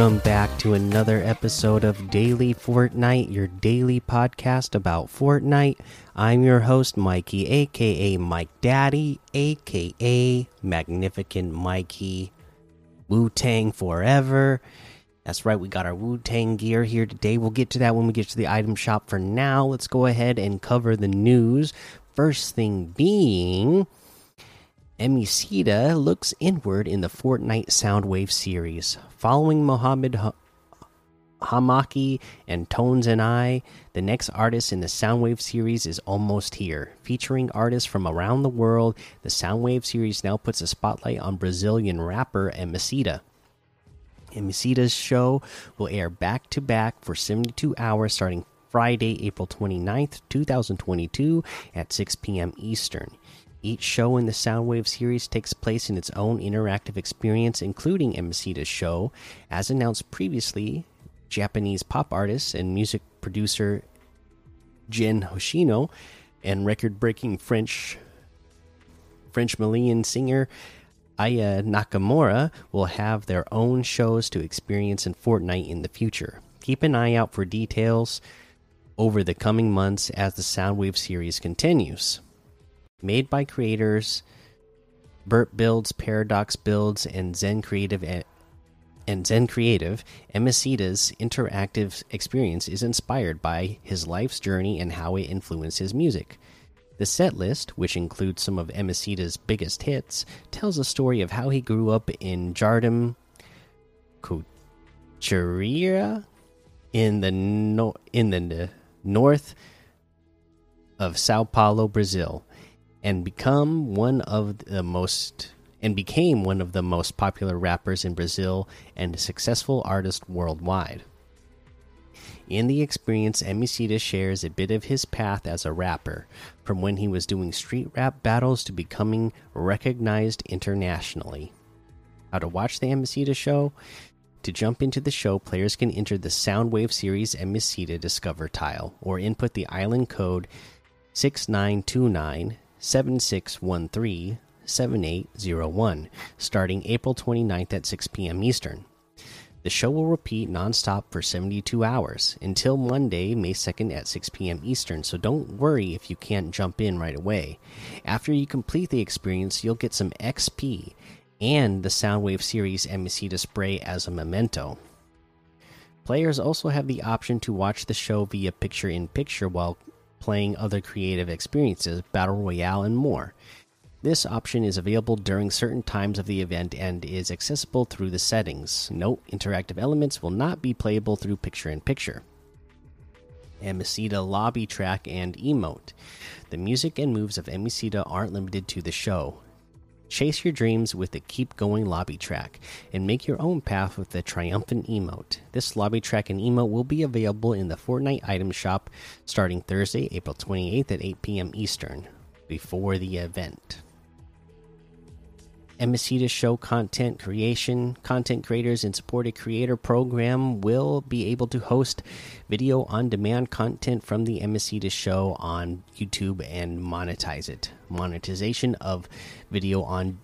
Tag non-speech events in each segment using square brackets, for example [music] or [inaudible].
Welcome back to another episode of Daily Fortnite, your daily podcast about Fortnite. I'm your host, Mikey, aka Mike Daddy, aka Magnificent Mikey. Wu Tang Forever. That's right, we got our Wu Tang gear here today. We'll get to that when we get to the item shop. For now, let's go ahead and cover the news. First thing being. Emicida looks inward in the Fortnite Soundwave series. Following Mohammed ha Hamaki and Tones and I, the next artist in the Soundwave series is almost here. Featuring artists from around the world, the Soundwave series now puts a spotlight on Brazilian rapper Emicida. Emicida's show will air back to back for 72 hours starting Friday, April 29th, 2022 at 6 p.m. Eastern. Each show in the Soundwave series takes place in its own interactive experience, including Emicida's show. As announced previously, Japanese pop artist and music producer Gen Hoshino and record-breaking French French Malian singer Aya Nakamura will have their own shows to experience in Fortnite in the future. Keep an eye out for details over the coming months as the Soundwave series continues made by creators Burt Builds, Paradox Builds, and Zen Creative and Zen Creative, Emicida's interactive experience is inspired by his life's journey and how it influenced his music. The set list, which includes some of Emicida's biggest hits, tells a story of how he grew up in Jardim Couturier in the no in the north of Sao Paulo, Brazil and become one of the most and became one of the most popular rappers in Brazil and a successful artist worldwide. In the experience, Emicida shares a bit of his path as a rapper, from when he was doing street rap battles to becoming recognized internationally. How to watch the Emicida show? To jump into the show, players can enter the Soundwave Series Emicida Discover tile or input the island code 6929 7613 7801, starting April 29th at 6 p.m. Eastern. The show will repeat nonstop for 72 hours until Monday, May 2nd at 6 p.m. Eastern, so don't worry if you can't jump in right away. After you complete the experience, you'll get some XP and the Soundwave Series Emicida spray as a memento. Players also have the option to watch the show via picture in picture while playing other creative experiences, battle royale, and more. This option is available during certain times of the event and is accessible through the settings. Note interactive elements will not be playable through picture in picture. Emicida lobby track and emote. The music and moves of Emicida aren't limited to the show. Chase your dreams with the Keep Going lobby track and make your own path with the Triumphant emote. This lobby track and emote will be available in the Fortnite item shop starting Thursday, April 28th at 8 p.m. Eastern, before the event. Emicida Show content creation. Content creators and supported creator program will be able to host video on demand content from the Emicida Show on YouTube and monetize it. Monetization of video on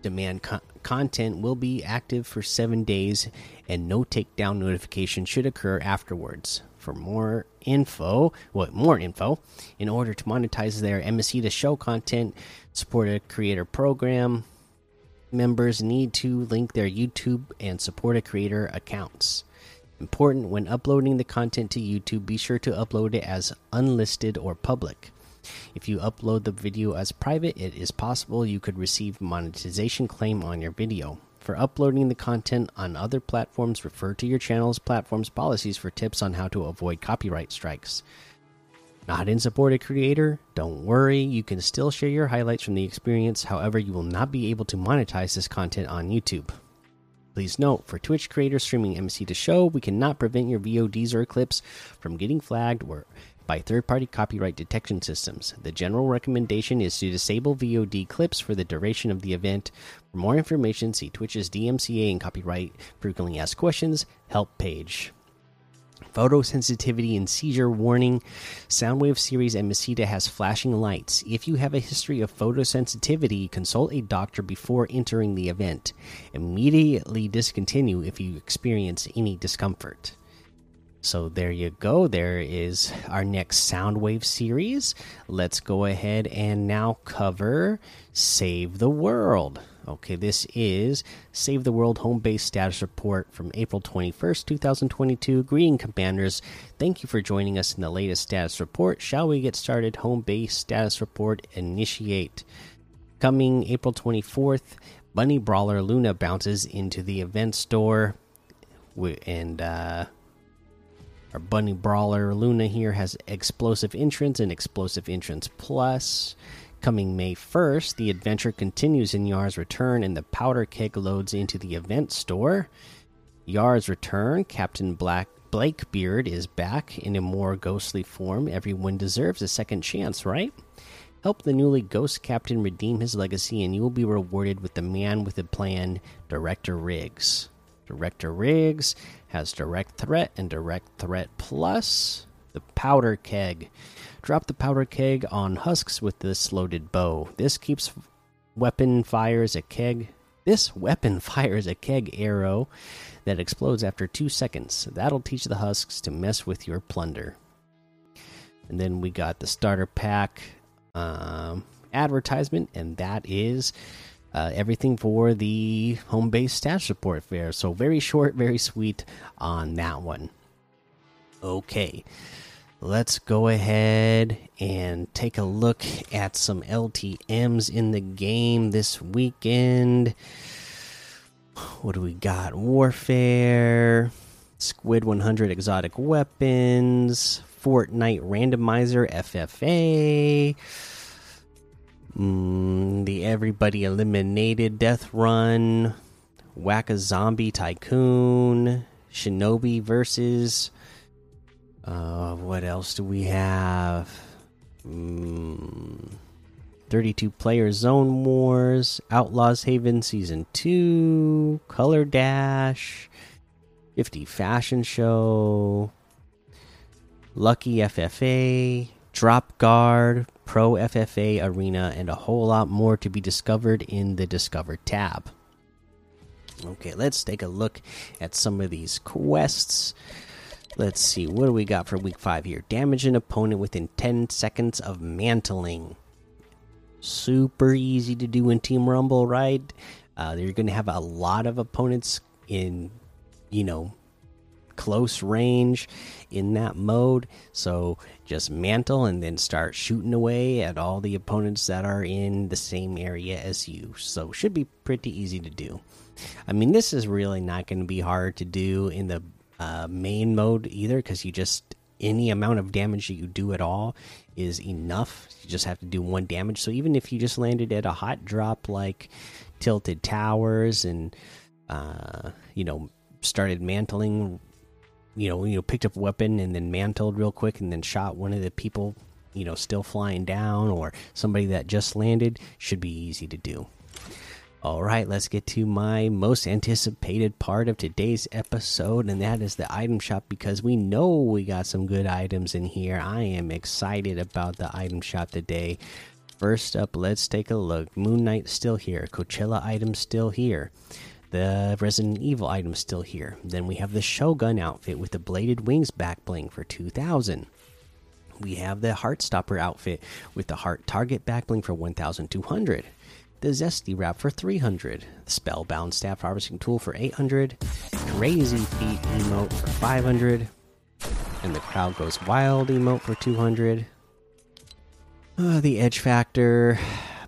demand co content will be active for seven days, and no takedown notification should occur afterwards. For more info, what more info, in order to monetize their Emicida Show content, support a creator program members need to link their YouTube and support a creator accounts. Important when uploading the content to YouTube, be sure to upload it as unlisted or public. If you upload the video as private, it is possible you could receive monetization claim on your video. For uploading the content on other platforms, refer to your channel's platform's policies for tips on how to avoid copyright strikes. Not in support supported creator? Don't worry, you can still share your highlights from the experience. However, you will not be able to monetize this content on YouTube. Please note, for Twitch creators streaming Emicida show, we cannot prevent your VODs or clips from getting flagged or by third-party copyright detection systems. The general recommendation is to disable VOD clips for the duration of the event. For more information, see Twitch's DMCA and copyright frequently asked questions help page. Photosensitivity and seizure warning. Soundwave Series Emicida has flashing lights. If you have a history of photosensitivity, consult a doctor before entering the event. Immediately discontinue if you experience any discomfort. So there you go. There is our next Soundwave series. Let's go ahead and now cover Save the World. Okay, this is Save the World Home Base Status Report from April 21st, 2022. Greeting, Commanders. Thank you for joining us in the latest status report. Shall we get started? Home Base Status Report Initiate. Coming April 24th, Bunny Brawler Luna bounces into the event store. And, uh, our Bunny Brawler Luna here has Explosive Entrance and Explosive Entrance Plus. Coming May 1st, the adventure continues in Yar's return and the powder keg loads into the event store. Yar's return, Captain Black Blakebeard is back in a more ghostly form. Everyone deserves a second chance, right? Help the newly ghost captain redeem his legacy, and you will be rewarded with the man with a plan, Director Riggs. Director Riggs has Direct Threat and Direct Threat Plus. The Powder Keg Drop the powder keg on husks with this loaded bow. This keeps weapon fires a keg. This weapon [laughs] fires a keg arrow that explodes after two seconds. That'll teach the husks to mess with your plunder. And then we got the starter pack um, advertisement, and that is uh, everything for the home base status report fair. So very short, very sweet on that one. Okay let's go ahead and take a look at some LTMs in the game this weekend. What do we got? Warfare, Squid 100 exotic weapons, Fortnite randomizer FFA, mm, the everybody eliminated death run, Whack a Zombie Tycoon, Shinobi versus uh, what else do we have? Mm, 32 player zone wars, Outlaws Haven season 2, Color Dash, 50 fashion show, Lucky FFA, Drop Guard, Pro FFA Arena, and a whole lot more to be discovered in the Discover tab. Okay, let's take a look at some of these quests. Let's see, what do we got for week five here? Damage an opponent within 10 seconds of mantling. Super easy to do in Team Rumble, right? Uh, you're going to have a lot of opponents in, you know, close range in that mode. So just mantle and then start shooting away at all the opponents that are in the same area as you. So should be pretty easy to do. I mean, this is really not going to be hard to do in the uh, main mode either because you just any amount of damage that you do at all is enough. You just have to do one damage. So even if you just landed at a hot drop like tilted towers and uh, you know started mantling, you know you know picked up a weapon and then mantled real quick and then shot one of the people you know still flying down or somebody that just landed should be easy to do. All right, let's get to my most anticipated part of today's episode, and that is the item shop because we know we got some good items in here. I am excited about the item shop today. First up, let's take a look. Moon Knight still here, Coachella items still here. The Resident Evil item still here. Then we have the Shogun outfit with the bladed wings back bling for 2000. We have the Heartstopper outfit with the heart target back bling for 1200 the Zesty Wrap for 300, the Spellbound Staff Harvesting Tool for 800, Crazy Feet emote for 500, and the Crowd Goes Wild emote for 200. Uh, the Edge Factor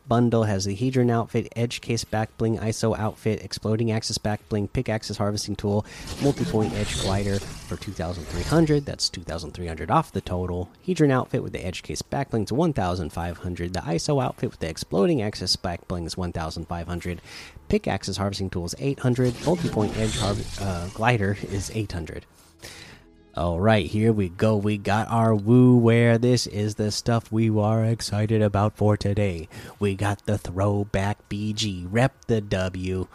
bundle has the Hedron outfit, Edge Case back bling, ISO outfit, Exploding Axis back bling, Pickaxes harvesting tool, multi point Edge glider for 2,300. That's 2,300 off the total. Hedron outfit with the Edge Case back bling to 1,500. The ISO outfit with the Exploding Axis back bling is 1,500. Pickaxes harvesting tool is 800. Multi point Edge uh, glider is 800. All right, here we go. We got our Wu Wear this is the stuff we are excited about for today. We got the throwback BG rep the W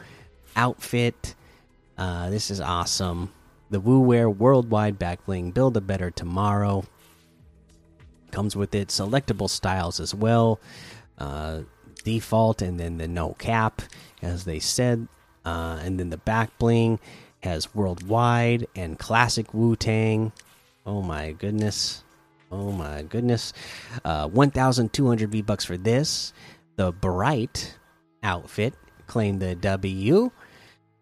outfit. Uh, this is awesome. the Wu Wear Worldwide Back Bling Build a Better Tomorrow comes with it selectable styles as well. Uh, default and then the no cap, as they said, uh, and then the back bling has worldwide and classic Wu Tang. Oh my goodness. Oh my goodness. Uh, 1,200 V bucks for this. The Bright outfit claimed the W.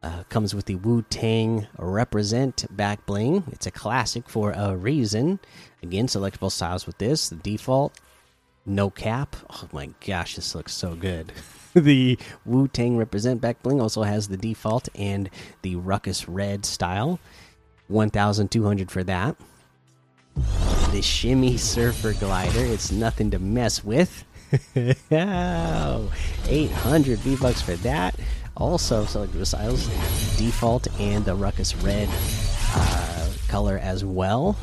Uh, comes with the Wu Tang Represent back bling. It's a classic for a reason. Again, selectable styles with this. The default, no cap. Oh my gosh, this looks so good. [laughs] [laughs] the Wu Tang Represent back bling also has the default and the Ruckus Red style. 1,200 for that. The Shimmy Surfer Glider. It's nothing to mess with. [laughs] 800 V bucks for that. Also, selectable styles, default and the Ruckus Red uh, color as well.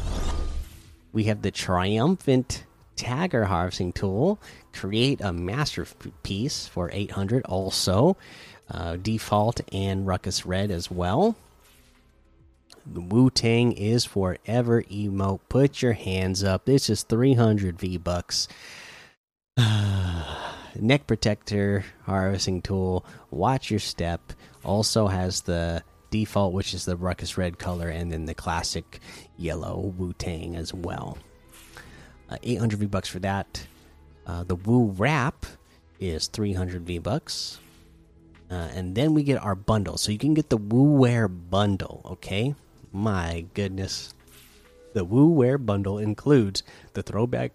We have the Triumphant Tagger Harvesting Tool. Create a masterpiece for 800 also. Uh, default and Ruckus Red as well. The Wu Tang is forever emote. Put your hands up. This is 300 V bucks. [sighs] Neck protector harvesting tool. Watch your step. Also has the default, which is the ruckus red color, and then the classic yellow Wu Tang as well. Uh, 800 V bucks for that. Uh, the Wu Wrap is 300 V bucks. Uh, and then we get our bundle. So you can get the Wear bundle, okay? My goodness. The Wear bundle includes the throwback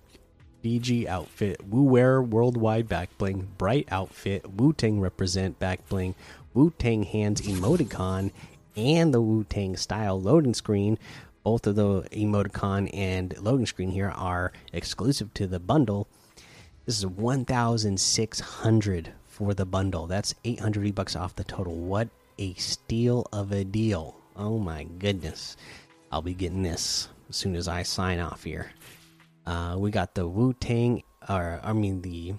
BG outfit, Wear Worldwide Back Bling, Bright outfit, Wu Tang Represent Back Bling, Wu Tang Hands emoticon, and the Wu Tang style loading screen. Both of the emoticon and loading screen here are exclusive to the bundle. This is 1,600 for the bundle. That's 800 V bucks off the total. What a steal of a deal! Oh my goodness, I'll be getting this as soon as I sign off here. Uh, we got the Wu Tang, or I mean the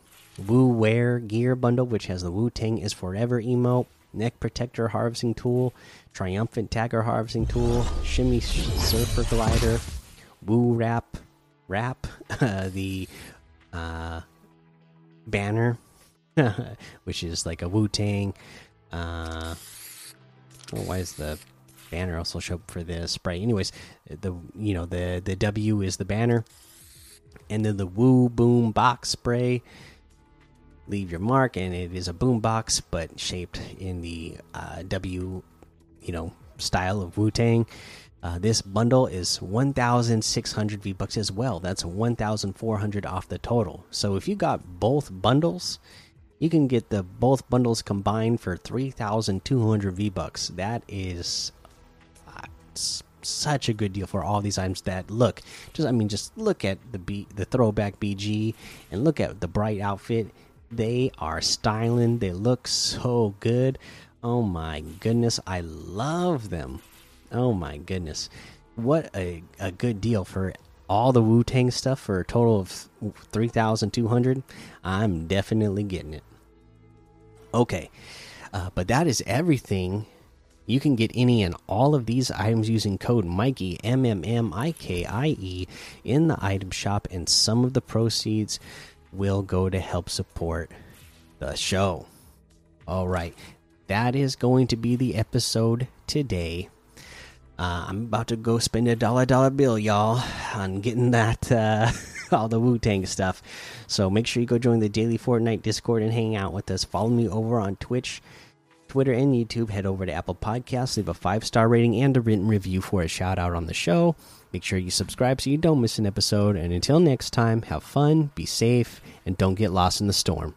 Wu Wear gear bundle, which has the Wu Tang is forever emote, neck protector harvesting tool, triumphant tagger harvesting tool, shimmy surfer glider, Wu Wrap, wrap, uh, [laughs] the uh, banner, [laughs] which is like a Wu Tang. Uh, well, why is the banner also show up for the spray? Anyways, the you know the the W is the banner and then the Wu Boom Box spray. Leave your mark, and it is a boom box, but shaped in the uh, W, you know, style of Wu Tang. Uh, this bundle is 1,600 V bucks as well. That's 1,400 off the total. So if you got both bundles, you can get the both bundles combined for 3,200 V bucks. That is uh, such a good deal for all these items that look just i mean just look at the B, the throwback bg and look at the bright outfit they are styling they look so good oh my goodness i love them. Oh my goodness. What a, a good deal for all the wu tang stuff for a total of 3200 i'm definitely getting it. Okay uh, but that is everything. You can get any and all of these items using code Mikey M M M I K I E in the item shop, and some of the proceeds will go to help support the show. All right, that is going to be the episode today. Uh, I'm about to go spend a dollar dollar bill, y'all, on getting that uh, [laughs] all the Wu Tang stuff. So make sure you go join the daily Fortnite Discord and hang out with us. Follow me over on Twitch Twitter, and YouTube, head over to Apple Podcasts, leave a five star rating and a written review for a shout out on the show. Make sure you subscribe so you don't miss an episode. And until next time, have fun, be safe, and don't get lost in the storm.